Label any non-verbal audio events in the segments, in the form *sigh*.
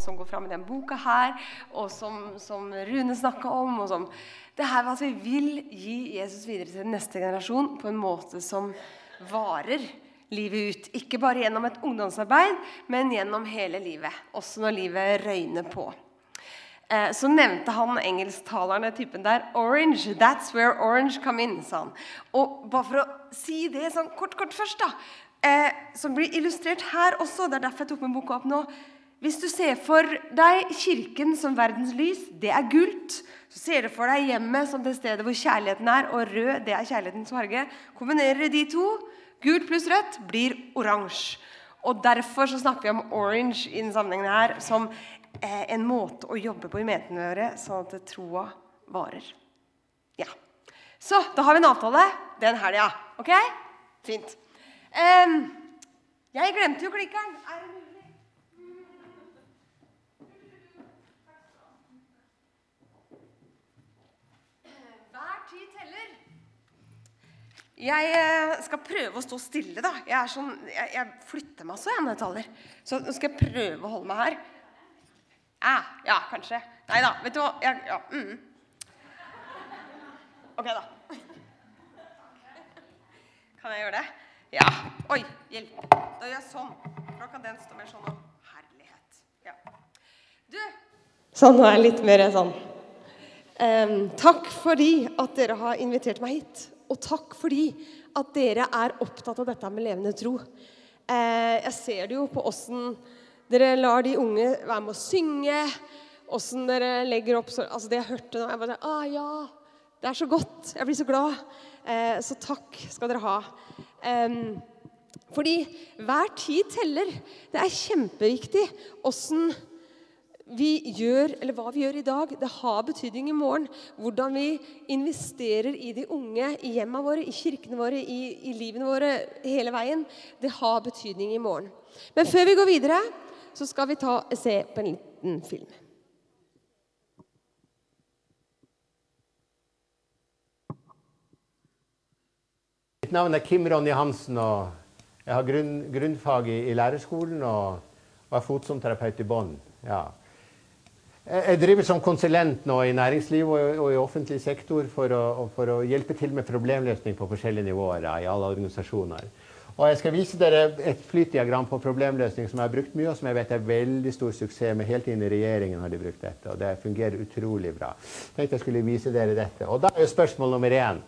som går fram i den boka her, og som, som Rune snakka om. og som, det her at Vi vil gi Jesus videre til neste generasjon på en måte som varer livet ut. Ikke bare gjennom et ungdomsarbeid, men gjennom hele livet. Også når livet røyner på. Eh, så nevnte han engelsktalerne typen der. 'Orange, that's where orange come in', sa han. Og bare for å si det sånn kort, kort først, da. Eh, som blir illustrert her også. Det er derfor jeg tok med boka opp nå. Hvis du ser for deg Kirken som verdens lys, det er gult. Så ser du for deg hjemmet som det stedet hvor kjærligheten er, og rød det er kjærlighetens farge. Kombinerer de to, gult pluss rødt, blir oransje. Og Derfor så snakker vi om orange i denne sammenhengen her som eh, en måte å jobbe på i menighetene våre, sånn at troa varer. Ja. Så da har vi en avtale den helga. Ok? Fint. Um, jeg glemte jo klikkeren. Er det Jeg eh, skal prøve å stå stille, da. Jeg, sånn, jeg, jeg flytter meg så jeg når jeg taler. Så nå skal jeg prøve å holde meg her. Ah, ja, kanskje. Nei da. Vet du hva? Jeg, ja, mm. OK, da. Kan jeg gjøre det? Ja. Oi, hjelp. Da gjør jeg sånn. Da kan den stå mer sånn. Herlighet. Ja. Du Sånn, nå er jeg litt mer sånn. Um, takk fordi at dere har invitert meg hit. Og takk fordi at dere er opptatt av dette med levende tro. Eh, jeg ser det jo på åssen dere lar de unge være med å synge. Åssen dere legger opp så, altså Det jeg hørte nå jeg bare, ah, ja, Det er så godt. Jeg blir så glad. Eh, så takk skal dere ha. Fordi hver tid teller. Det er kjempeviktig åssen vi gjør, eller hva vi gjør i dag, det har betydning i morgen. Hvordan vi investerer i de unge, i hjemmene våre, i kirkene våre, i, i livene våre hele veien. Det har betydning i morgen. Men før vi går videre, så skal vi ta, se på en liten film. Mitt navn er Kim Ronny Hansen. og Jeg har grunn, grunnfag i, i lærerskolen og, og er fotsomterapeut i bånn. Ja. Jeg driver som konsulent nå i næringsliv og, i offentlig sektor for å, for å, hjelpe til med problemløsning på forskjellige nivåer i alle organisasjoner. Og Jeg skal vise dere et flytdiagram på problemløsning som jeg har brukt mye, og som jeg vet er veldig stor suksess med. Helt inn i regjeringen har de brukt dette, og det fungerer utrolig bra. Tenkte jeg skulle vise dere dette. Og da er jo spørsmål nummer én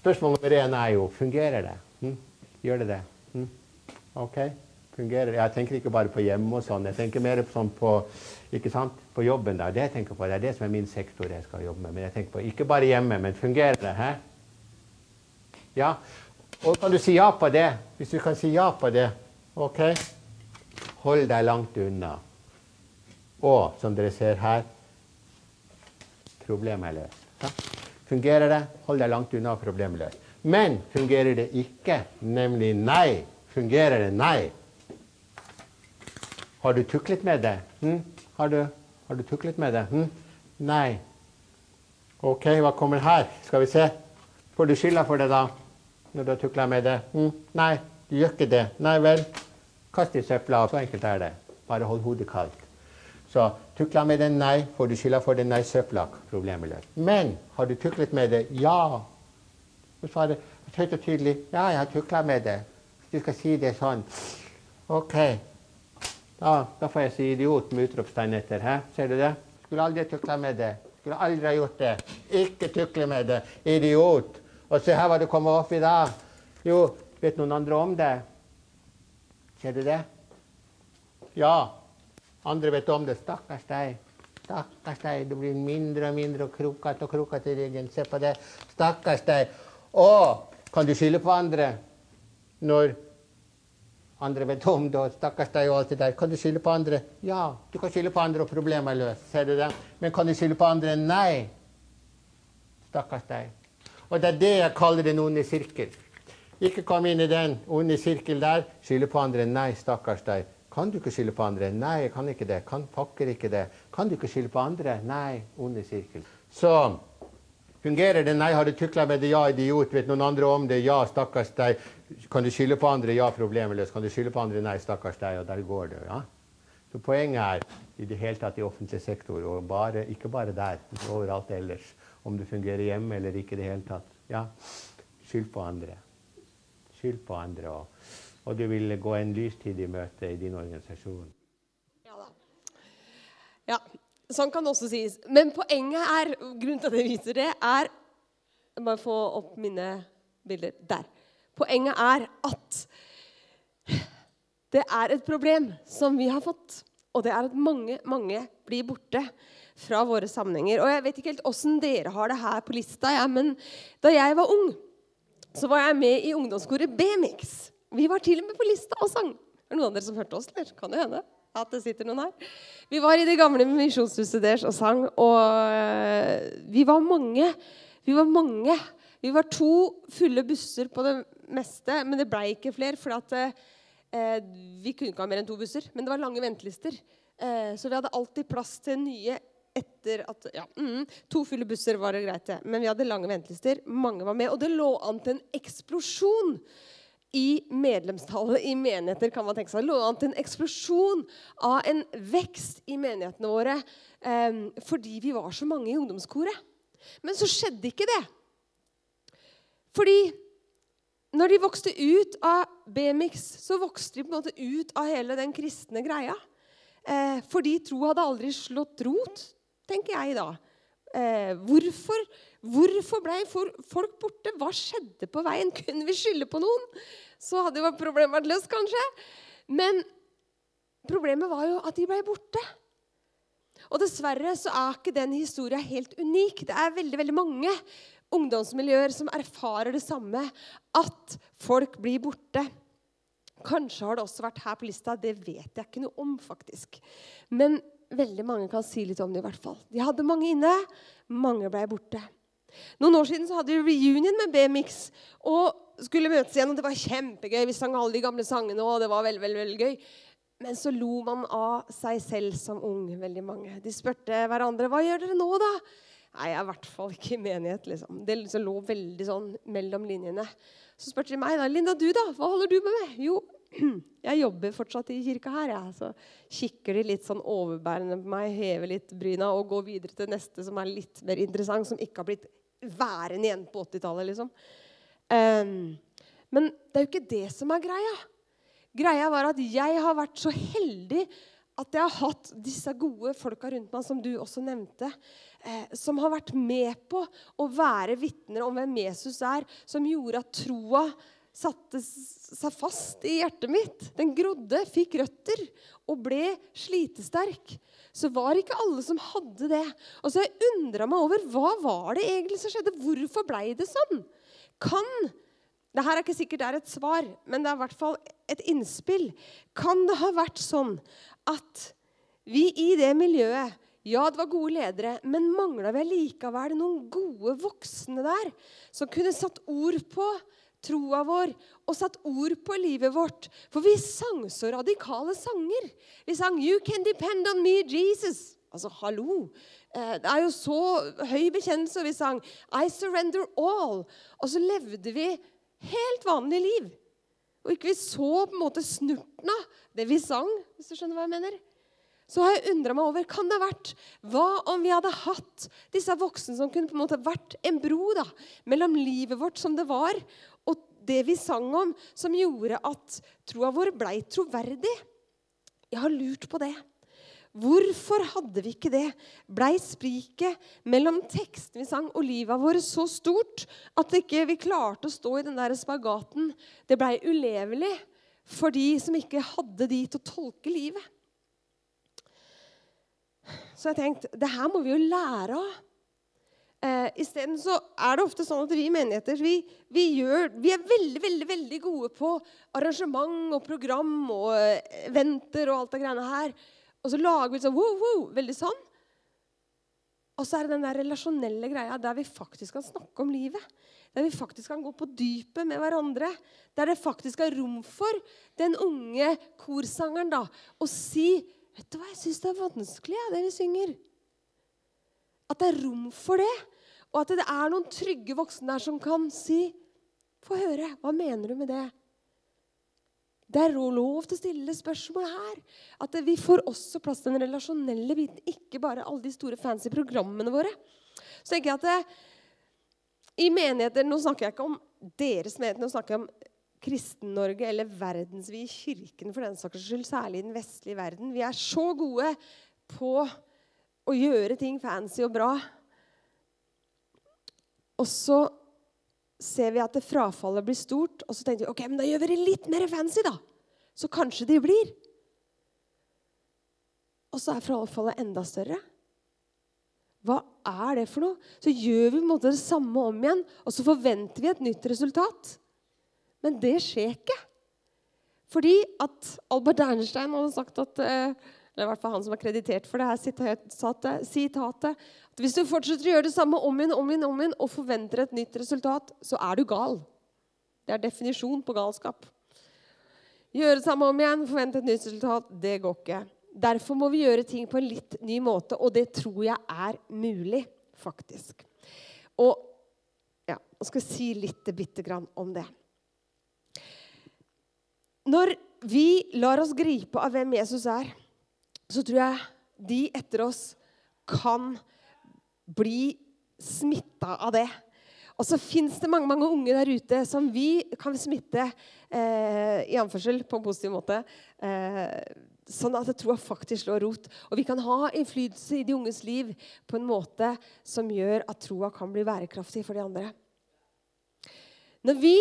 Spørsmål nummer én er jo fungerer det. Hm? Gjør det det? Hm? Ok? Fungerer det? Jeg tenker ikke bare på hjemme og sånn. Jeg tenker mer sånn på ikke sant? På jobben da, Det jeg tenker på, det er det som er min sektor jeg skal jobbe med. Men jeg tenker på ikke bare hjemme, men fungerer det? Hæ? Ja. Og kan du si ja på det? Hvis du kan si ja på det, OK? Hold deg langt unna. Og som dere ser her problemet er løst. Ja. Fungerer det? Hold deg langt unna, problemet løst. Men fungerer det ikke, nemlig nei, fungerer det nei, har du tuklet med det? Hm? Har du, har du tuklet med det? Hm? Nei. OK, hva kommer her? Skal vi se. Får du skylda for det, da? Når du har tukla med det? Hm? Nei, du gjør ikke det. Nei vel. Kast i søpla. Så enkelt er det. Bare hold hodet kaldt. Så tukla med det? Nei. Får du skylda for det? Nei, søpla. Problemet løst. Men har du tuklet med det? Ja. Du svarer høyt og tydelig. Ja, jeg har tukla med det. Hvis du skal si det sånn. OK. Da, da, får jeg si idiot med utropstegn etter. Hæ? Ser du det? Skulle aldri tukla med det. Skulle aldri ha gjort det. Ikke tukle med det. Idiot. Og se her hva det kommer opp i dag. Jo, vet noen andre om det? Ser du det? Ja. Andre vet om det. Stakkars deg. Stakkars deg. Du blir mindre og mindre og krokete og krokete i ryggen. Se på det. Stakkars deg. Å, kan du skylde på andre når andre om det, og stakkars deg og alt det der. Kan du skylde på andre? Ja, du kan skylde på andre, og problemet er løst. Ser du det? Men kan du skylde på andre? Nei. Stakkars deg. Og det er det jeg kaller den onde sirkel. Ikke kom inn i den onde sirkel der. Skylde på andre? Nei, stakkars deg. Kan du ikke skylde på andre? Nei, jeg kan ikke det. Kan pakker ikke det. Kan du ikke skylde på andre? Nei, onde sirkel. Så fungerer det? Nei, har du tukla med det? Ja, idiot. Vet noen andre om det? Ja, stakkars deg. Kan du skylde på andre? Ja, problemet løst. Kan du skylde på andre? Nei, stakkars deg. Og der går det. ja. Så poenget er i det hele tatt i offentlig sektor, og bare, ikke bare der, overalt ellers, om du fungerer hjemme eller ikke i det hele tatt, ja, skyld på andre. Skyld på andre, og, og du vil gå en lystid i møte i din organisasjon. Ja da. Ja, sånn kan det også sies. Men poenget er, grunnen til at jeg viser det, er Bare få opp mine bilder. Der. Poenget er at det er et problem som vi har fått. Og det er at mange, mange blir borte fra våre sammenhenger. Og jeg vet ikke helt åssen dere har det her på lista, ja, men da jeg var ung, så var jeg med i ungdomskoret B-Mix. Vi var til og med på lista og sang. Er det noen av dere som hørte oss? eller? Kan det hende at det sitter noen her? Vi var i det gamle misjonshuset deres og sang, og øh, vi var mange. Vi var mange. Vi var to fulle busser på det meste, men det blei ikke flere. For at, eh, vi kunne ikke ha mer enn to busser, men det var lange ventelister. Eh, så vi hadde alltid plass til nye etter at ja, mm, To fulle busser var det greit, det. Men vi hadde lange ventelister. Mange var med. Og det lå an til en eksplosjon i medlemstallet i menigheter. kan man tenke seg. Det lå an til en eksplosjon av en vekst i menighetene våre eh, fordi vi var så mange i ungdomskoret. Men så skjedde ikke det. Fordi når de vokste ut av B-mix, så vokste de på en måte ut av hele den kristne greia. Eh, fordi tro hadde aldri slått rot, tenker jeg da. Eh, hvorfor, hvorfor ble folk borte? Hva skjedde på veien? *laughs* Kunne vi skylde på noen? Så hadde jo problemet vært løst, kanskje. Men problemet var jo at de ble borte. Og dessverre så er ikke den historia helt unik. Det er veldig, veldig mange ungdomsmiljøer som erfarer det samme, at folk blir borte. Kanskje har det også vært her på lista. Det vet jeg ikke noe om, faktisk. Men veldig mange kan si litt om det, i hvert fall. De hadde mange inne. Mange ble borte. Noen år siden så hadde vi reunion med B-Mix og skulle møtes igjen. og Det var kjempegøy. Vi sang alle de gamle sangene, og det var veldig, veldig, veldig gøy. Men så lo man av seg selv som ung, veldig mange. De spurte hverandre hva gjør dere nå, da? Nei, jeg er i hvert fall ikke i menighet. liksom. Det liksom lå veldig sånn mellom linjene. Så spurte de meg da, 'Linda, du da? Hva holder du med?' med? Jo, *clears throat* jeg jobber fortsatt i kirka her. Ja. Så kikker de litt sånn overbærende på meg, hever litt bryna og går videre til neste som er litt mer interessant, som ikke har blitt værende igjen på 80-tallet. liksom. Um, men det er jo ikke det som er greia. Greia var at jeg har vært så heldig at jeg har hatt disse gode folka rundt meg, som du også nevnte, som har vært med på å være vitner om hvem Jesus er, som gjorde at troa satte seg fast i hjertet mitt. Den grodde, fikk røtter og ble slitesterk. Så var ikke alle som hadde det. Og så jeg undra meg over hva var det egentlig som skjedde. Hvorfor blei det sånn? Kan det her er ikke sikkert det er et svar, men det er i hvert fall et innspill. Kan det ha vært sånn at vi i det miljøet Ja, det var gode ledere, men mangla vi likevel noen gode voksne der som kunne satt ord på troa vår og satt ord på livet vårt? For vi sang så radikale sanger. Vi sang 'You can depend on me, Jesus'. Altså, hallo! Eh, det er jo så høy bekjennelse. Og vi sang 'I surrender all'. Og så levde vi helt vanlig liv. Og ikke vi så på en måte snurten av det vi sang, hvis du skjønner hva jeg mener. Så har jeg undra meg over kan det ha vært Hva om vi hadde hatt disse voksne som kunne på en måte vært en bro da, mellom livet vårt som det var, og det vi sang om, som gjorde at troa vår blei troverdig? Jeg har lurt på det. Hvorfor hadde vi ikke det? Blei spriket mellom teksten vi sang, og livet vårt så stort at ikke vi klarte å stå i den der spagaten? Det blei ulevelig for de som ikke hadde de til å tolke livet. Så jeg tenkte det her må vi jo lære av. Eh, Isteden så er det ofte sånn at vi menigheter vi, vi, gjør, vi, er veldig veldig, veldig gode på arrangement og program og venter eventer og alt det greiene her. Og så lager vi sånn wow, wow, veldig sånn. Og så er det den der relasjonelle greia der vi faktisk kan snakke om livet. Der vi faktisk kan gå på dypet med hverandre. Der det faktisk er rom for den unge korsangeren da, å si Vet du hva, jeg syns det er vanskelig, det vi synger. At det er rom for det. Og at det er noen trygge voksne der som kan si Få høre. Hva mener du med det? Det er lov til å stille spørsmål her. At vi får også plass til den relasjonelle biten, ikke bare alle de store fancy programmene våre. Så tenker jeg at det, i menigheter Nå snakker jeg ikke om deres menigheter, nå snakker jeg om Kristen-Norge eller verdensvid kirken for den saks skyld, særlig i den vestlige verden. Vi er så gode på å gjøre ting fancy og bra. Og så ser vi at det frafallet blir stort, og så tenker vi ok, men da gjør vi det litt mer fancy, da. Så kanskje de blir. Og så er frafallet enda større. Hva er det for noe? Så gjør vi på en måte det samme om igjen, og så forventer vi et nytt resultat. Men det skjer ikke. Fordi at Albert Einstein hadde sagt at eh, eller i hvert fall han som er kreditert for det her sitatet, at hvis du fortsetter å gjøre det samme om igjen, om igjen, om igjen og forventer et nytt resultat, så er du gal. Det er definisjon på galskap. Gjøre det samme om igjen, forvente et nytt resultat, det går ikke. Derfor må vi gjøre ting på en litt ny måte, og det tror jeg er mulig, faktisk. Og ja, jeg skal si litt bitte grann om det. Når vi lar oss gripe av hvem Jesus er, så tror jeg de etter oss kan bli smitta av det. Og så fins det mange mange unge der ute som vi kan smitte eh, i anførsel på en positiv måte. Eh, sånn at troa faktisk slår rot. Og vi kan ha innflytelse i de unges liv på en måte som gjør at troa kan bli bærekraftig for de andre. Når vi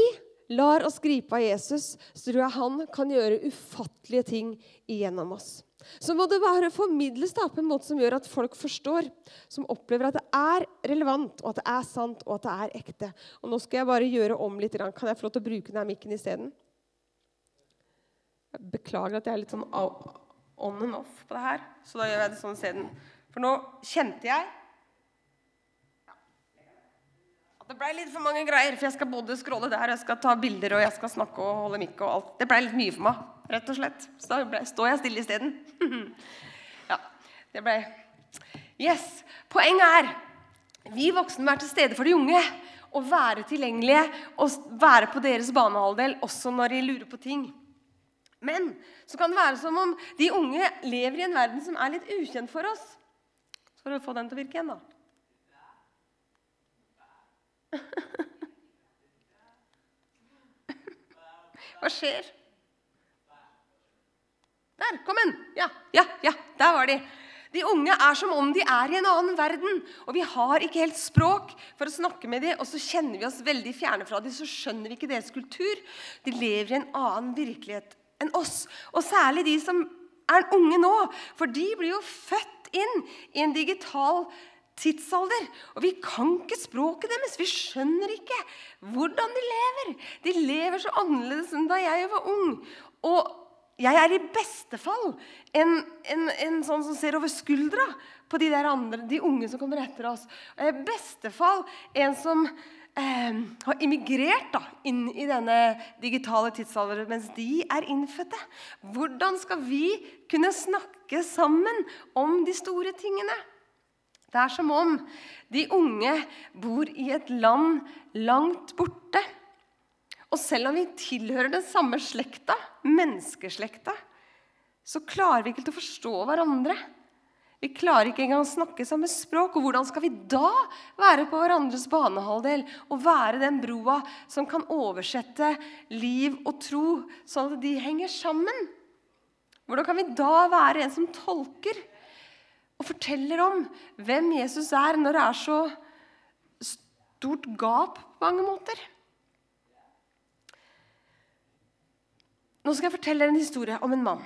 lar oss gripe av Jesus, så tror jeg han kan gjøre ufattelige ting igjennom oss så må det bare formidles da, på en måte som gjør at folk forstår. Som opplever at det er relevant, og at det er sant, og at det er ekte. Og Nå skal jeg bare gjøre om litt. Kan jeg få lov til å bruke denne mikken isteden? Beklager at jeg er litt sånn on and off på det her. Så da gjør jeg det sånn isteden. For nå kjente jeg at det ble litt for mange greier. For jeg skal både skråle der, jeg skal ta bilder, og jeg skal snakke og holde mikk og alt. Det ble litt mye for meg rett og slett. Så da står jeg stille isteden. *laughs* ja, det ble Yes. Poenget er vi voksne må være til stede for de unge. Og være tilgjengelige og være på deres banehalvdel også når de lurer på ting. Men så kan det være som om de unge lever i en verden som er litt ukjent for oss. Så får vi få den til å virke igjen, da. *laughs* Hva skjer? Der, kom en! Ja, ja, ja, der var de. De unge er som om de er i en annen verden. Og vi har ikke helt språk for å snakke med dem, og så kjenner vi oss veldig fjerne fra dem, så skjønner vi ikke deres kultur. De lever i en annen virkelighet enn oss. Og særlig de som er unge nå. For de blir jo født inn i en digital tidsalder. Og vi kan ikke språket deres. Vi skjønner ikke hvordan de lever. De lever så annerledes enn da jeg var ung. Og jeg er i beste fall en, en, en, sånn som ser over skuldra på de andre, de unge som kommer etter oss. Jeg er i beste fall en som eh, har immigrert da, inn i denne digitale tidsalderen, mens de er innfødte. Hvordan skal vi kunne snakke sammen om de store tingene? Det er som om de unge bor i et land langt borte. Og selv om vi tilhører den samme slekta, menneskeslekta, så klarer vi ikke å forstå hverandre. Vi klarer ikke engang å snakke samme språk. Og hvordan skal vi da være på hverandres banehalvdel og være den broa som kan oversette liv og tro, sånn at de henger sammen? Hvordan kan vi da være en som tolker og forteller om hvem Jesus er, når det er så stort gap på mange måter? Nå skal jeg fortelle en historie om en mann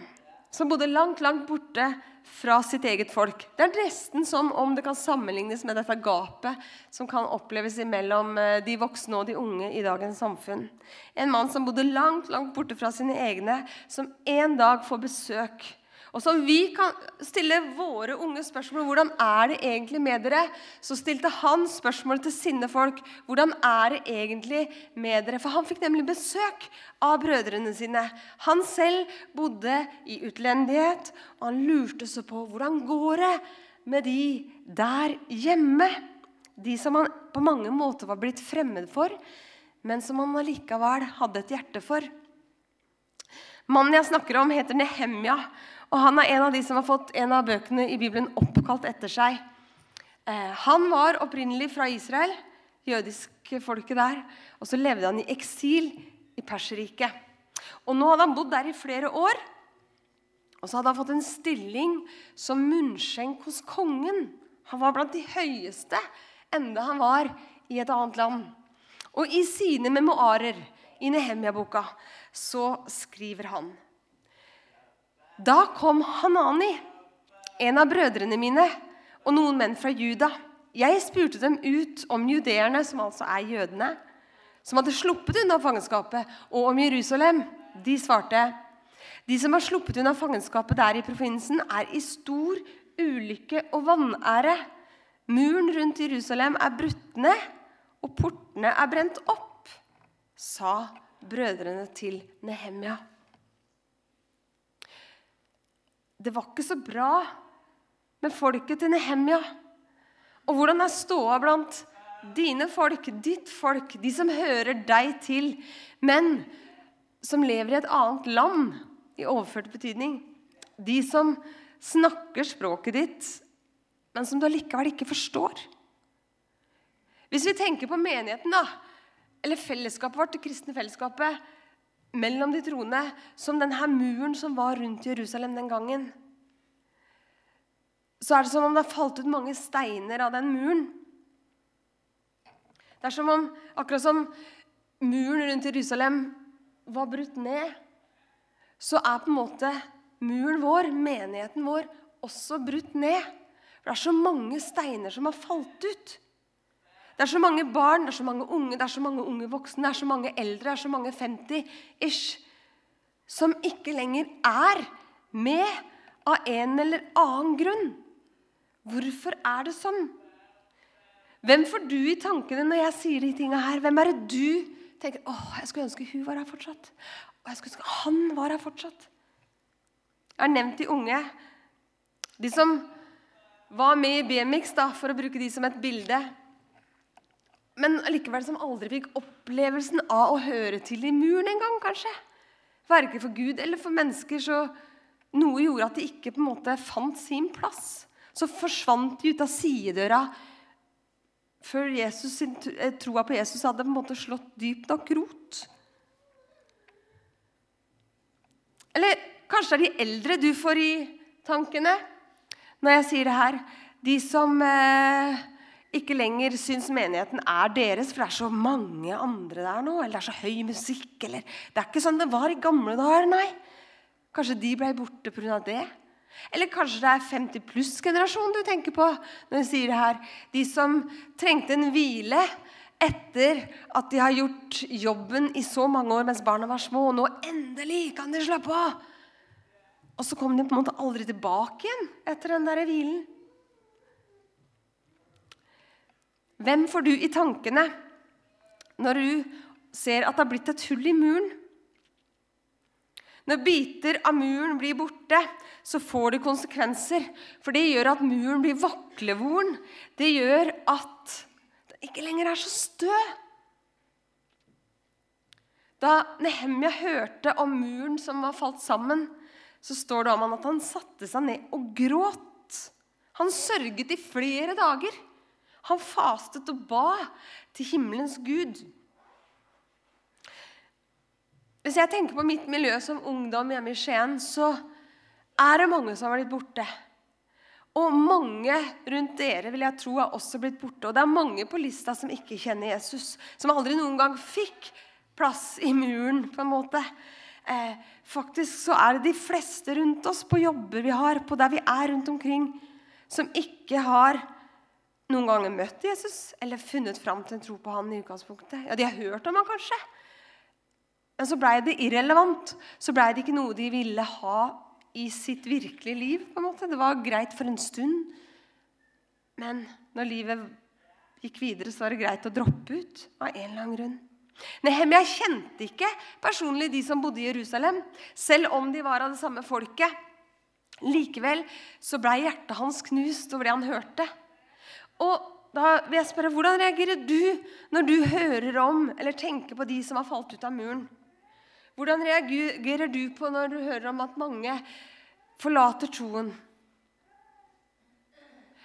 som bodde langt, langt borte fra sitt eget folk. Det er nesten som om det kan sammenlignes med dette gapet som kan oppleves mellom eh, de voksne og de unge i dagens samfunn. En mann som bodde langt, langt borte fra sine egne, som en dag får besøk og som vi kan stille våre unge spørsmål hvordan er det egentlig med dere, så stilte han spørsmål til sine folk. Hvordan er det egentlig med dere? For han fikk nemlig besøk av brødrene sine. Han selv bodde i utlendighet, og han lurte seg på hvordan går det med de der hjemme. De som han på mange måter var blitt fremmed for, men som han allikevel hadde et hjerte for. Mannen jeg snakker om, heter Nehemja. Og han er en av de som har fått en av bøkene i Bibelen oppkalt etter seg. Eh, han var opprinnelig fra Israel, jødiske folket der. Og så levde han i eksil i Perserriket. Og nå hadde han bodd der i flere år. Og så hadde han fått en stilling som munnskjenk hos kongen. Han var blant de høyeste, enda han var i et annet land. Og i sine memoarer i Nehemia-boka så skriver han Da kom Hanani, en av brødrene mine, og noen menn fra Juda. Jeg spurte dem ut om judeerne, som altså er jødene, som hadde sluppet unna fangenskapet, og om Jerusalem. De svarte de som har sluppet unna fangenskapet der i provinsen, er i stor ulykke og vanære. Muren rundt Jerusalem er brutt ned, og portene er brent opp, sa brødrene til Nehemia. Det var ikke så bra med folket til Nehemia. Og hvordan er ståa blant dine folk, ditt folk, de som hører deg til, men som lever i et annet land, i overført betydning? De som snakker språket ditt, men som du allikevel ikke forstår? Hvis vi tenker på menigheten, da, eller fellesskapet vårt, det kristne fellesskapet mellom de troende, som denne muren som var rundt Jerusalem den gangen, så er det som om det har falt ut mange steiner av den muren. Det er som om, akkurat som muren rundt Jerusalem var brutt ned, så er på en måte muren vår, menigheten vår, også brutt ned. For det er så mange steiner som har falt ut. Det er så mange barn, det er så mange unge, det er så mange unge voksne, det er så mange eldre, det er så mange 50-ish som ikke lenger er med av en eller annen grunn. Hvorfor er det sånn? Hvem får du i tankene når jeg sier de tinga her? Hvem er det du tenker åh, jeg skulle ønske hun var her fortsatt? Og jeg skulle ønske han var her fortsatt. Jeg har nevnt de unge. De som var med i BMX, da, for å bruke de som et bilde men allikevel som aldri fikk opplevelsen av å høre til i muren engang, kanskje. Verken for Gud eller for mennesker. Så noe gjorde at de ikke på en måte fant sin plass. Så forsvant de ut av sidedøra før Jesus, eh, troa på Jesus hadde på en måte slått dypt nok rot. Eller kanskje det er de eldre du får i tankene når jeg sier det her. De som eh, ikke lenger syns menigheten er deres, for det er så mange andre der nå. Eller det er så høy musikk. Eller det er ikke sånn det var i gamle dager, nei. Kanskje de ble borte pga. det. Eller kanskje det er 50 pluss-generasjonen du tenker på når du sier det her. De som trengte en hvile etter at de har gjort jobben i så mange år mens barna var små. Og nå endelig kan de slappe av! Og så kom de på en måte aldri tilbake igjen etter den der hvilen. Hvem får du i tankene når du ser at det har blitt et hull i muren? Når biter av muren blir borte, så får det konsekvenser. For det gjør at muren blir vaklevoren. Det gjør at den ikke lenger er så stø. Da Nehemja hørte om muren som var falt sammen, så står det om han at han satte seg ned og gråt. Han sørget i flere dager. Han fastet og ba til himmelens Gud. Hvis jeg tenker på mitt miljø som ungdom hjemme i Skien, så er det mange som har blitt borte. Og mange rundt dere vil jeg tro har også blitt borte. Og det er mange på lista som ikke kjenner Jesus, som aldri noen gang fikk plass i muren. på en måte. Eh, faktisk så er det de fleste rundt oss, på jobber vi har, på der vi er rundt omkring, som ikke har noen ganger møtt Jesus eller funnet fram til en tro på han i utgangspunktet. Ja, De har hørt om han kanskje, men så blei det irrelevant. Så blei det ikke noe de ville ha i sitt virkelige liv. på en måte. Det var greit for en stund, men når livet gikk videre, så var det greit å droppe ut av en eller annen grunn. Nehemia kjente ikke personlig de som bodde i Jerusalem, selv om de var av det samme folket. Likevel så blei hjertet hans knust over det han hørte. Og da vil jeg spørre, Hvordan reagerer du når du hører om eller tenker på de som har falt ut av muren? Hvordan reagerer du på når du hører om at mange forlater troen?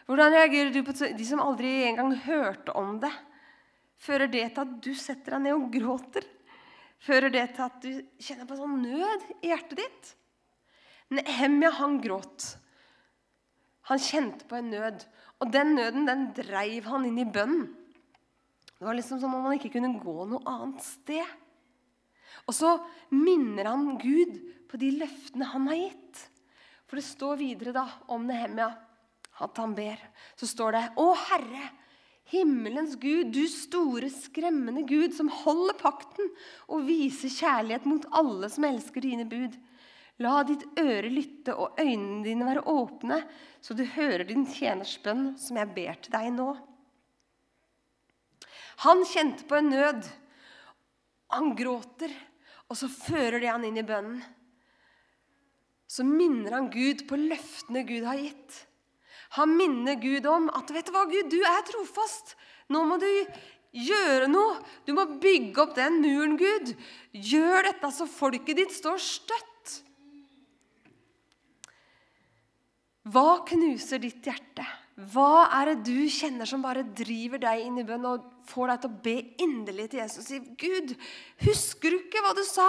Hvordan reagerer du på de som aldri engang hørte om det? Fører det til at du setter deg ned og gråter? Fører det til at du kjenner på sånn nød i hjertet ditt? Nehemja, han gråt. Han kjente på en nød. Og den nøden den dreiv han inn i bønn. Det var liksom som om han ikke kunne gå noe annet sted. Og så minner han Gud på de løftene han har gitt. For det står videre da om Nehemia at han ber. Så står det Å Herre, himmelens Gud, du store, skremmende Gud, som holder pakten og viser kjærlighet mot alle som elsker dine bud. La ditt øre lytte og øynene dine være åpne, så du hører din tjeners bønn, som jeg ber til deg nå. Han kjente på en nød. Han gråter, og så fører det han inn i bønnen. Så minner han Gud på løftene Gud har gitt. Han minner Gud om at vet du hva, Gud, du er trofast. Nå må du gjøre noe. Du må bygge opp den muren, Gud. Gjør dette så folket ditt står støtt. Hva knuser ditt hjerte? Hva er det du kjenner som bare driver deg inn i bønn og får deg til å be inderlig til Jesus si, 'Gud, husker du ikke hva du sa?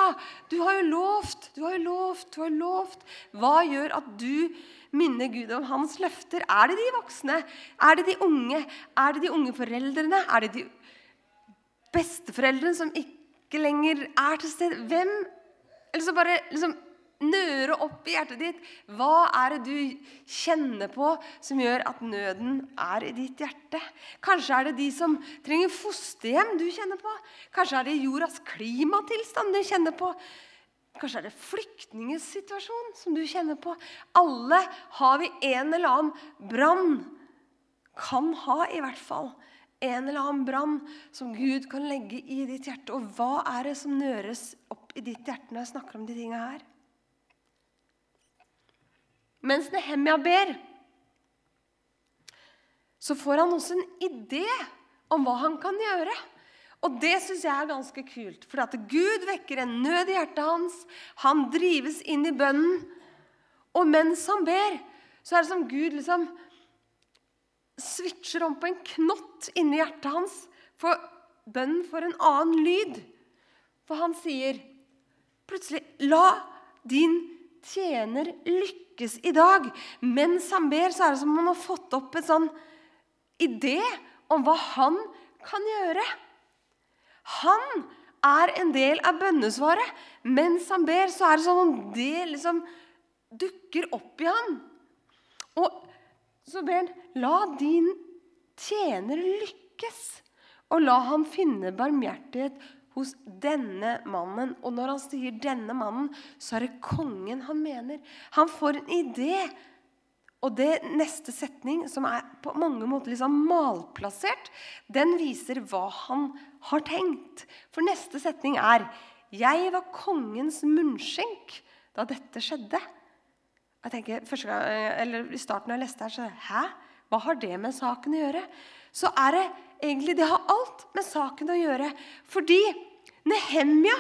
Du har jo lovt, du har jo lovt, du har jo lovt.' Hva gjør at du minner Gud om hans løfter? Er det de voksne? Er det de unge? Er det de unge foreldrene? Er det de besteforeldrene som ikke lenger er til stede? Hvem? Eller så bare liksom nøre opp i hjertet ditt. Hva er det du kjenner på som gjør at nøden er i ditt hjerte? Kanskje er det de som trenger fosterhjem du kjenner på. Kanskje er det jordas klimatilstand du kjenner på. Kanskje er det flyktningsituasjon som du kjenner på. Alle har vi en eller annen brann. Kan ha, i hvert fall. En eller annen brann som Gud kan legge i ditt hjerte. Og hva er det som nøres opp i ditt hjerte når jeg snakker om de tinga her? Mens Nehemia ber, så får han også en idé om hva han kan gjøre. Og det syns jeg er ganske kult. For at Gud vekker en nød i hjertet hans. Han drives inn i bønnen. Og mens han ber, så er det som Gud liksom switcher om på en knott inni hjertet hans. For bønnen får en annen lyd. For han sier plutselig La din tjener lykkes i dag. Mens han ber, så er det som om han har fått opp en sånn idé om hva han kan gjøre. Han er en del av bønnesvaret. Mens han ber, så er det som om det liksom dukker opp i han. Og så ber han La din tjener lykkes, og la ham finne barmhjertighet hos denne mannen. Og når han sier 'denne mannen', så er det kongen han mener. Han får en idé. Og det neste setning, som er på mange måter liksom malplassert, den viser hva han har tenkt. For neste setning er 'Jeg var kongens munnskjenk da dette skjedde'. Jeg tenker, gang, eller I starten da jeg leste her, så Hæ? Hva har det med saken å gjøre? Så er det egentlig Det har alt med saken å gjøre. Fordi Nehemja,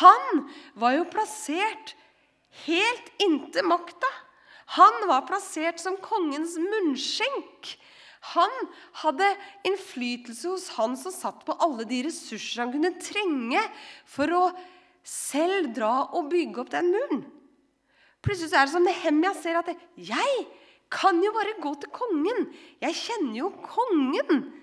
han var jo plassert helt inntil makta. Han var plassert som kongens munnskjenk. Han hadde innflytelse hos han som satt på alle de ressurser han kunne trenge for å selv dra og bygge opp den muren. Plutselig er det som Nehemja ser at 'jeg kan jo bare gå til kongen'. Jeg kjenner jo kongen.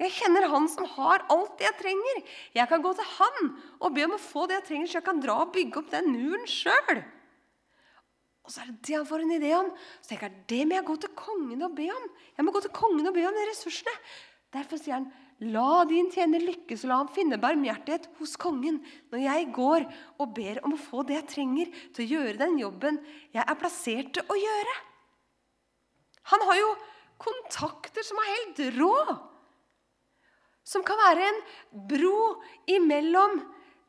Jeg kjenner han som har alt det jeg trenger. Jeg kan gå til han og be om å få det jeg trenger, så jeg kan dra og bygge opp den muren sjøl. Og så er det det han får en idé om. Så tenker jeg, det må jeg gå til kongen og be om. Jeg må gå til kongen og be om de ressursene. Derfor sier han, la din tjener lykkes, og la ham finne barmhjertighet hos kongen når jeg går og ber om å få det jeg trenger til å gjøre den jobben jeg er plassert til å gjøre. Han har jo kontakter som er helt rå. Som kan være en bro imellom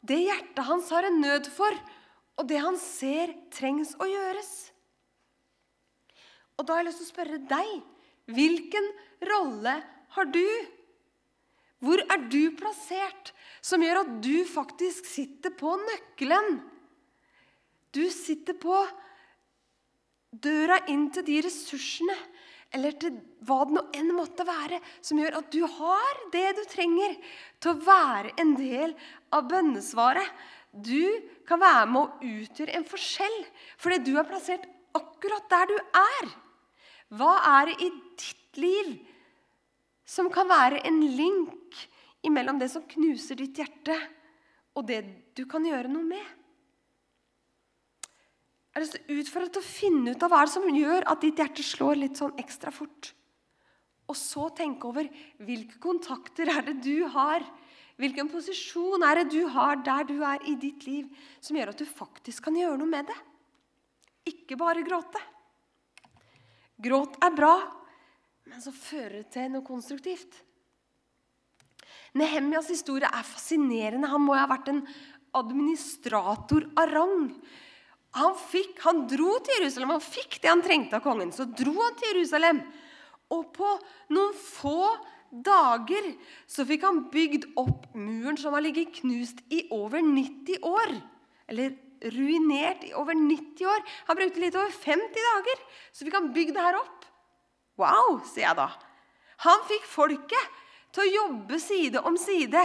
det hjertet hans har en nød for, og det han ser trengs å gjøres. Og da har jeg lyst til å spørre deg hvilken rolle har du? Hvor er du plassert som gjør at du faktisk sitter på nøkkelen? Du sitter på døra inn til de ressursene, eller til hva det nå enn måtte være, som gjør at du har det du trenger til å være en del av bønnesvaret. Du kan være med å utgjøre en forskjell fordi du er plassert akkurat der du er. Hva er det i ditt liv som kan være en link imellom det som knuser ditt hjerte, og det du kan gjøre noe med? Jeg har lyst til å utfordre til å finne ut av hva som gjør at ditt hjerte slår litt sånn ekstra fort. Og så tenke over hvilke kontakter er det du har, hvilken posisjon er det du har der du er i ditt liv, som gjør at du faktisk kan gjøre noe med det. Ikke bare gråte. Gråt er bra, men så fører det til noe konstruktivt. Nehemjas historie er fascinerende. Han må ha vært en administrator av rang. Han, fikk, han dro til Jerusalem, han fikk det han trengte av kongen. Så dro han til Jerusalem. Og på noen få dager så fikk han bygd opp muren som har ligget knust i over 90 år. Eller ruinert i over 90 år. Han brukte litt over 50 dager, så fikk han bygd det her opp. Wow, sier jeg da. Han fikk folket til å jobbe side om side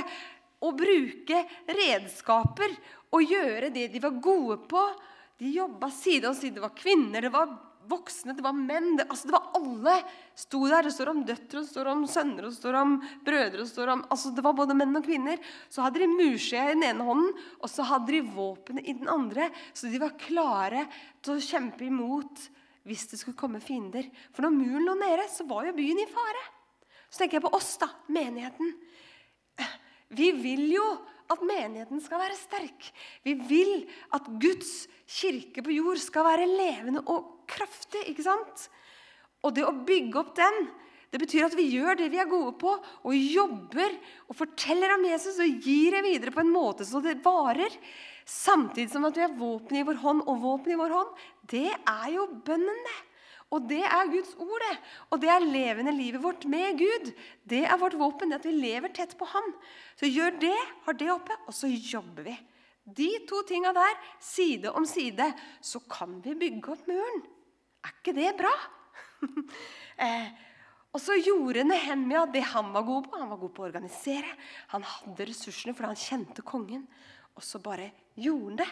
og bruke redskaper og gjøre det de var gode på. De jobba side om side. Det var kvinner, det var voksne, det var menn. Det, altså det var alle sto der. Det står om døtre, det står om sønner, det står om brødre. Det, står om, altså det var både menn og kvinner. Så hadde de murskjea i den ene hånden, og så hadde de våpenet i den andre. Så de var klare til å kjempe imot hvis det skulle komme fiender. For når muren lå nede, så var jo byen i fare. Så tenker jeg på oss, da, menigheten. Vi vil jo at menigheten skal være sterk. Vi vil at Guds kirke på jord skal være levende og kraftig. ikke sant? Og det å bygge opp den, det betyr at vi gjør det vi er gode på, og jobber og forteller om Jesus og gir det videre på en måte så det varer. Samtidig som at vi har våpen i vår hånd, og våpen i vår hånd, det er jo bønnen, det. Og det er Guds ord, det. Og det er levende livet vårt med Gud. Det er vårt våpen, det at vi lever tett på Han. Så gjør det, har det oppe, og så jobber vi. De to tinga der, side om side, så kan vi bygge opp muren. Er ikke det bra? *laughs* eh, og så gjorde Nehemia det han var god på. Han var god på å organisere. Han hadde ressursene fordi han kjente kongen. Og så bare gjorde han det.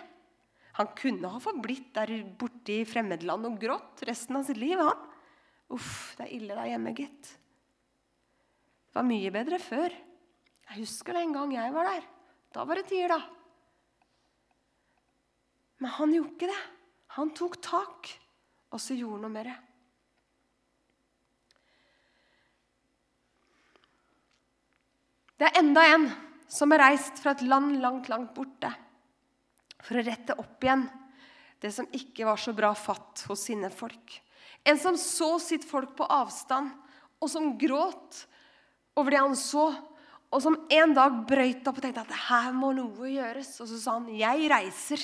Han kunne ha forblitt der borte i fremmedland og grått resten av sitt liv. han. Uff, det er ille der hjemme, gitt. Det var mye bedre før. Jeg husker det en gang jeg var der. Da var det tider, da. Men han gjorde ikke det. Han tok tak, og så gjorde han noe med det. Det er enda en som er reist fra et land langt, langt borte for å rette opp igjen det som ikke var så bra fatt hos sine folk. En som så sitt folk på avstand, og som gråt over det han så. Og som en dag brøyt opp og tenkte at her må noe gjøres. Og så sa han, 'Jeg reiser.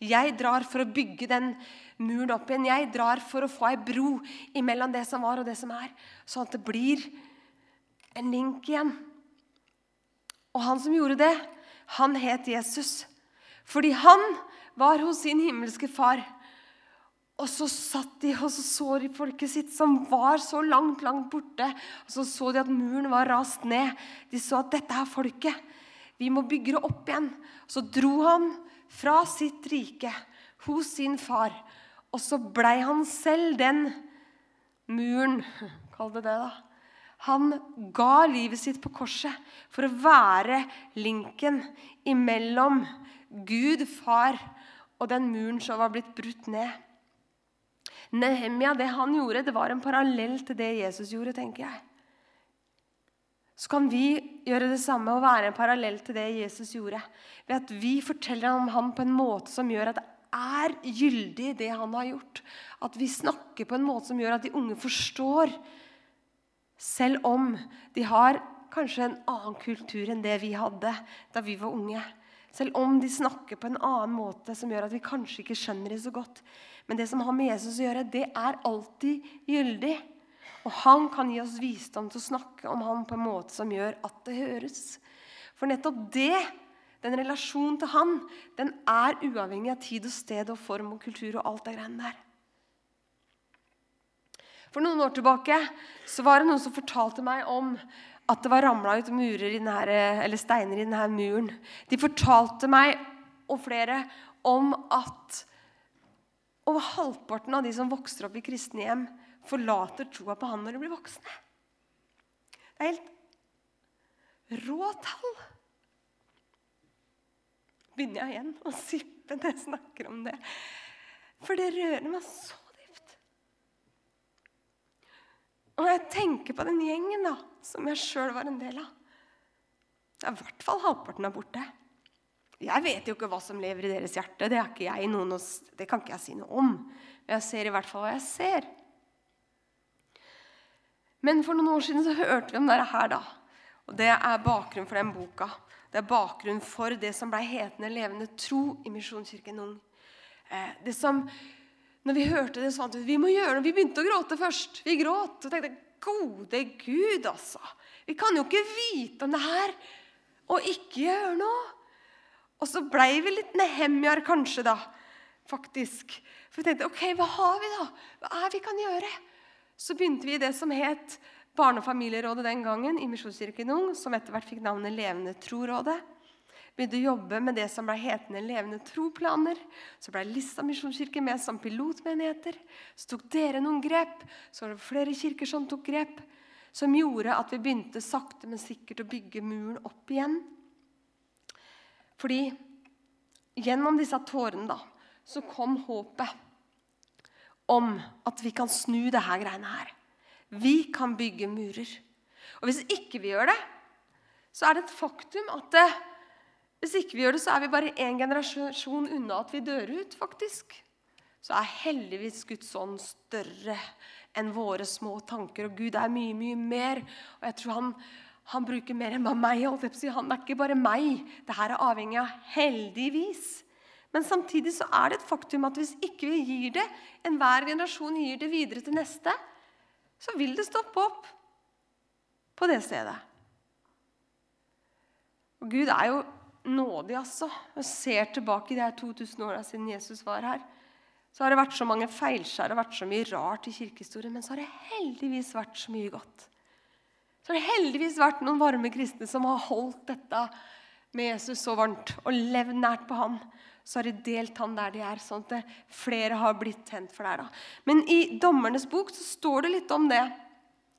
Jeg drar for å bygge den muren opp igjen.' 'Jeg drar for å få ei bro imellom det som var, og det som er.' Sånn at det blir en link igjen. Og han som gjorde det, han het Jesus. Fordi han var hos sin himmelske far. Og så satt de og så, så de folket sitt, som var så langt, langt borte. Og så så de at muren var rast ned. De så at dette er folket. Vi må bygge det opp igjen. Så dro han fra sitt rike hos sin far. Og så blei han selv den muren. *laughs* Kall det det, da. Han ga livet sitt på korset for å være linken imellom Gud, far, og den muren som var blitt brutt ned. Nehemia, det han gjorde, det var en parallell til det Jesus gjorde, tenker jeg. Så kan vi gjøre det samme og være en parallell til det Jesus gjorde. Ved at vi forteller om ham på en måte som gjør at det er gyldig, det han har gjort. At vi snakker på en måte som gjør at de unge forstår. Selv om de har kanskje en annen kultur enn det vi hadde da vi var unge. Selv om de snakker på en annen måte som gjør at vi kanskje ikke skjønner det så godt. Men det som har med Jesus å gjøre, det er alltid gyldig. Og han kan gi oss visdom til å snakke om ham på en måte som gjør at det høres. For nettopp det, den relasjonen til han, den er uavhengig av tid og sted og form og kultur og alt det greiene der. For noen år tilbake så var det noen som fortalte meg om at det var ramla ut murer denne, steiner i denne muren. De fortalte meg og flere om at over halvparten av de som vokser opp i kristne hjem, forlater troa på han når de blir voksne. Det er helt rå tall. Begynner jeg igjen å sippe når jeg snakker om det. For det rører meg så dypt. Og når jeg tenker på den gjengen da, som jeg sjøl var en del av Det er i hvert fall halvparten er borte. Jeg vet jo ikke hva som lever i deres hjerte. Det, noen, det kan ikke jeg si noe om. Men jeg ser i hvert fall hva jeg ser. Men for noen år siden så hørte vi om dette her. da. Og Det er bakgrunnen for den boka. Det er bakgrunnen for det som ble hetende Levende tro i Misjonskirken Ung. Eh, det som, når vi hørte det, så fant vi vi må gjøre noe. Vi begynte å gråte først. Vi gråt og tenkte Gode Gud, altså. Vi kan jo ikke vite om det her og ikke gjøre noe. Og så blei vi litt nehemjar kanskje, da. Faktisk. For vi tenkte ok, hva har vi, da? Hva er vi kan gjøre? Så begynte vi i det som het Barne- og familierådet den gangen, i Misjonskirken Ung, som etter hvert fikk navnet Levende tro-rådet. Begynte å jobbe med det som ble hetende Levende troplaner. Så ble Lista misjonskirke med som pilotmenigheter. Så tok dere noen grep. Så var det flere kirker som tok grep. Som gjorde at vi begynte sakte, men sikkert å bygge muren opp igjen. Fordi gjennom disse tårene da, så kom håpet om at vi kan snu det greiene her. Vi kan bygge murer. Og hvis ikke vi gjør det, så er det et faktum at det, hvis ikke vi gjør det, så er vi bare én generasjon unna at vi dør ut, faktisk. Så er heldigvis Guds ånd større enn våre små tanker. Og Gud er mye, mye mer. Og jeg tror han han bruker mer enn bare meg. Han er ikke bare meg. Dette er avhengig av heldigvis. Men samtidig så er det et faktum at hvis ikke vi gir det, enhver generasjon gir det videre til neste, så vil det stoppe opp på det stedet. Og Gud er jo nådig, altså. Og ser tilbake i de her 2000 åra siden Jesus var her. Så har det vært så mange feilskjær og vært så mye rart i kirkehistorien, men så har det heldigvis vært så mye godt. Så har det heldigvis vært noen varme kristne som har holdt dette med Jesus så varmt og levd nært på ham. Så har de delt han der de er, sånn at flere har blitt tent for det. Men i Dommernes bok så står det litt om det.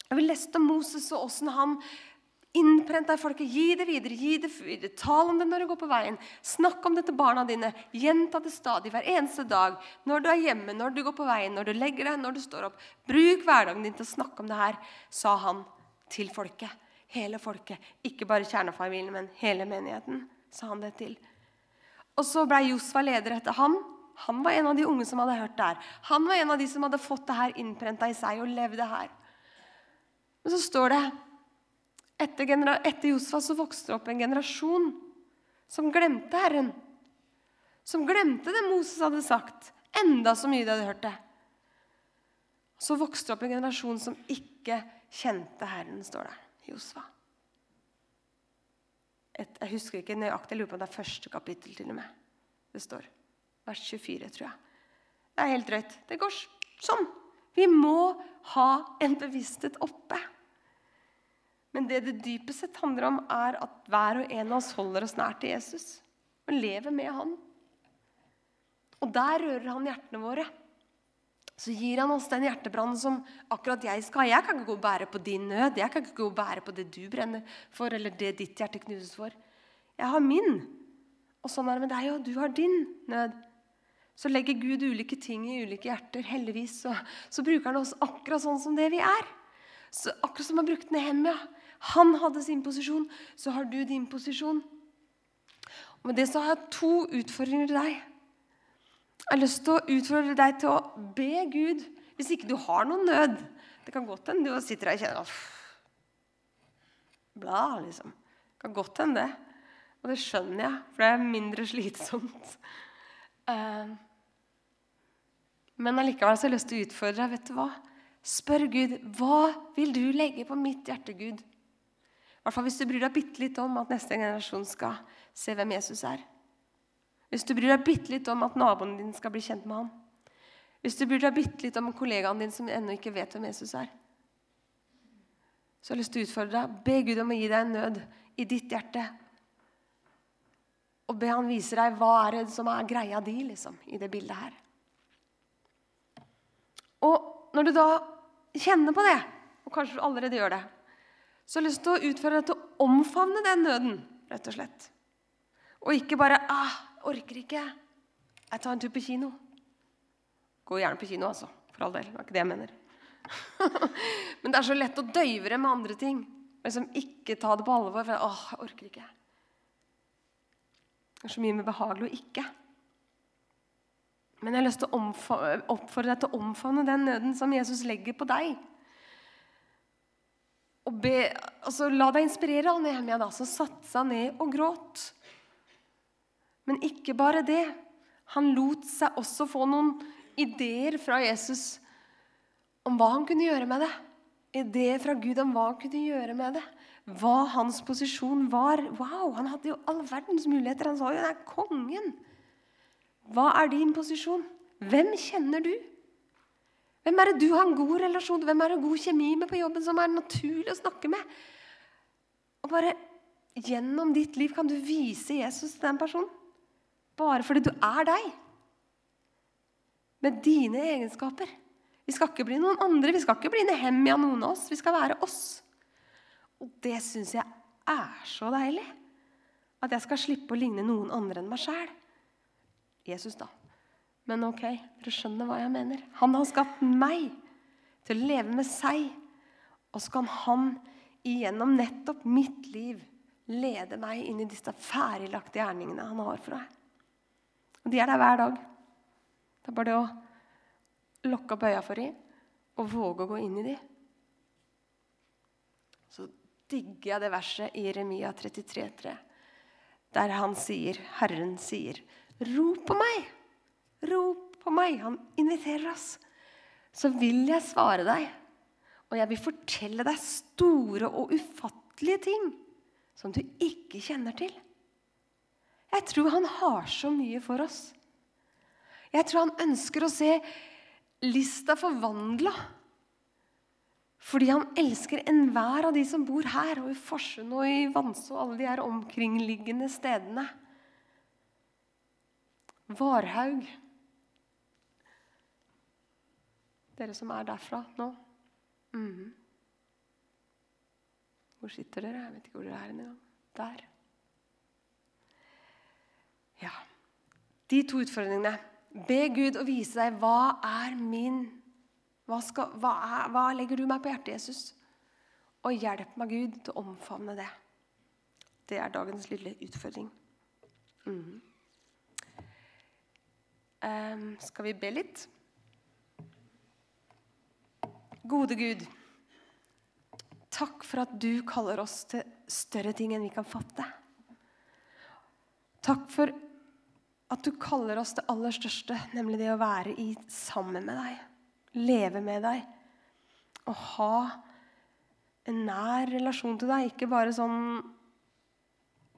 Jeg vil lese om Moses og åssen han innprenta deg, folket. Gi det videre, gi det videre. Tal om det når du går på veien. Snakk om det til barna dine. Gjenta det stadig hver eneste dag. Når du er hjemme, når du går på veien, når du legger deg, når du står opp. Bruk hverdagen din til å snakke om det her, sa han til folket. Hele folket. Ikke bare kjernefamilien, men hele menigheten, sa han det til. Og så ble Josfa leder etter han. Han var en av de unge som hadde hørt det her. Han var en av de som hadde fått det her innprenta i seg og levde her. Men så står det etter, etter Josfa så vokste det opp en generasjon som glemte Herren. Som glemte det Moses hadde sagt, enda så mye de hadde hørt det. Så vokste det opp en generasjon som ikke kjente Herren, står det i Josfa. Jeg husker ikke nøyaktig, jeg lurer på om det er første kapittel til og med. Det står. Vers 24, tror jeg. Det er helt drøyt. Det går sånn. Vi må ha en bevissthet oppe. Men det det dypest sett handler om, er at hver og en av oss holder oss nær til Jesus og lever med Han. Og der rører han hjertene våre så gir han oss den hjertebrannen som akkurat jeg skal ha. Jeg kan ikke gå og bære på din nød. Jeg kan ikke gå og bære på det du brenner for, eller det ditt hjerte knuses for. Jeg har min. Og sånn er det med deg òg. Du har din nød. Så legger Gud ulike ting i ulike hjerter. Heldigvis så, så bruker han oss akkurat sånn som det vi er. Så akkurat som han brukte Nehemia. Han hadde sin posisjon, så har du din posisjon. Og med det så har jeg to utfordringer til deg. Jeg har lyst til å utfordre deg til å be Gud hvis ikke du har noen nød. Det kan godt hende du sitter der og kjenner Bla, liksom. Det kan godt hende det. Og det skjønner jeg, for det er mindre *laughs* slitsomt. Eh, men allikevel har jeg lyst til å utfordre deg. Vet du hva? Spør Gud hva vil du legge på mitt hjerte, Gud. I hvert fall hvis du bryr deg bitte litt om at neste generasjon skal se hvem Jesus er. Hvis du bryr deg bitte litt om at naboen din skal bli kjent med ham. Hvis du bryr deg bitte litt om kollegaen din som ennå ikke vet hvem Jesus er. Så jeg har lyst til å utfordre deg. Be Gud om å gi deg en nød i ditt hjerte. Og be han vise deg hva er det som er greia di liksom, i det bildet her. Og når du da kjenner på det, og kanskje du allerede gjør det, så har jeg lyst til å utføre deg til å omfavne den nøden, rett og slett. Og ikke bare ah, 'Orker ikke. Jeg tar en tur på kino.' Gå gjerne på kino, altså. For all del. Det var ikke det jeg mener. *laughs* Men det er så lett å døyve med andre ting. Liksom Ikke ta det på alvor. For åh, jeg orker ikke. Det er så mye mer behagelig å ikke. Men jeg har lyst til å oppfordre deg til å omfavne den nøden som Jesus legger på deg. Og be, altså, La deg inspirere av Nehemia, da, som satte seg ned og gråt. Men ikke bare det. Han lot seg også få noen ideer fra Jesus om hva han kunne gjøre med det. Ideer fra Gud om hva han kunne gjøre med det. Hva hans posisjon var. Wow, Han hadde jo all verdens muligheter. Han sa jo 'det er kongen'. Hva er din posisjon? Hvem kjenner du? Hvem er det du har en god relasjon Hvem er det god kjemi med på jobben, som er naturlig å snakke med? Og bare gjennom ditt liv kan du vise Jesus til den personen. Bare fordi du er deg. Med dine egenskaper. Vi skal ikke bli noen andre. Vi skal ikke bli Nehemia noen av oss. Vi skal være oss. Og det syns jeg er så deilig. At jeg skal slippe å ligne noen andre enn meg sjæl. Jesus, da. Men ok, dere skjønner hva jeg mener. Han har skapt meg til å leve med seg. Og så kan han igjennom nettopp mitt liv lede meg inn i disse ferdiglagte gjerningene han har for deg. Og de er der hver dag. Det er bare det å lukke opp øya for dem og våge å gå inn i dem. Så digger jeg det verset i Remia 33,3, der han sier, Herren sier, 'Rop på meg! Rop på meg!' Han inviterer oss. Så vil jeg svare deg, og jeg vil fortelle deg store og ufattelige ting som du ikke kjenner til. Jeg tror han har så mye for oss. Jeg tror han ønsker å se lista forvandla. Fordi han elsker enhver av de som bor her, og i Farsund og i Vanså og alle de her omkringliggende stedene. Varhaug Dere som er derfra nå. Mm. Hvor sitter dere? Jeg vet ikke hvor dere er engang. Der. Ja. De to utfordringene. Be Gud å vise deg hva er min hva, skal, hva, er, hva legger du meg på hjertet, Jesus? Og hjelp meg, Gud, til å omfavne det. Det er dagens lille utfordring. Mm. Um, skal vi be litt? Gode Gud, takk for at du kaller oss til større ting enn vi kan fatte. Takk for at du kaller oss det aller største, nemlig det å være i, sammen med deg. Leve med deg. Og ha en nær relasjon til deg. Ikke bare sånn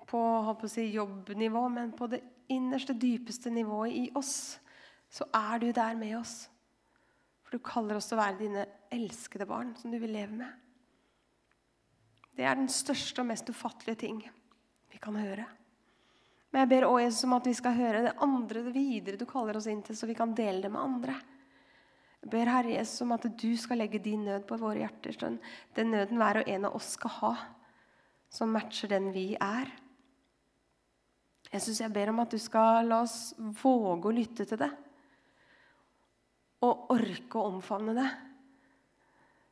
på si, jobbnivå, men på det innerste, dypeste nivået i oss. Så er du der med oss. For du kaller oss til å være dine elskede barn som du vil leve med. Det er den største og mest ufattelige ting vi kan høre. Men jeg ber også Jesus om at vi skal høre det andre det videre du kaller oss inn til, så vi kan dele det med andre. Jeg ber Herre Jesus om at du skal legge din nød på våre hjerter. Sånn. Den nøden hver og en av oss skal ha, som matcher den vi er. Jesus, jeg ber om at du skal la oss våge å lytte til det. Og orke å omfavne det.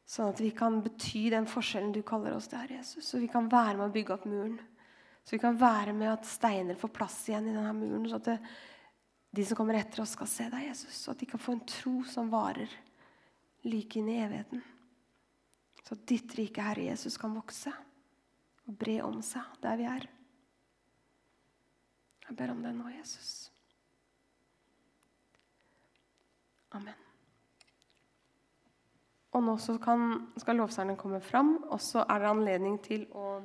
Sånn at vi kan bety den forskjellen du kaller oss til, Herre Jesus. Så vi kan være med å bygge opp muren. Så vi kan være med at steiner får plass igjen i denne muren. Så at det, de som kommer etter oss, skal se deg, Jesus. Så at de kan få en tro som varer like inn i evigheten. Så at ditt rike, Herre Jesus, kan vokse og bre om seg der vi er. Jeg ber om det nå, Jesus. Amen. Og nå kan, skal lovsangeren komme fram, og så er det anledning til å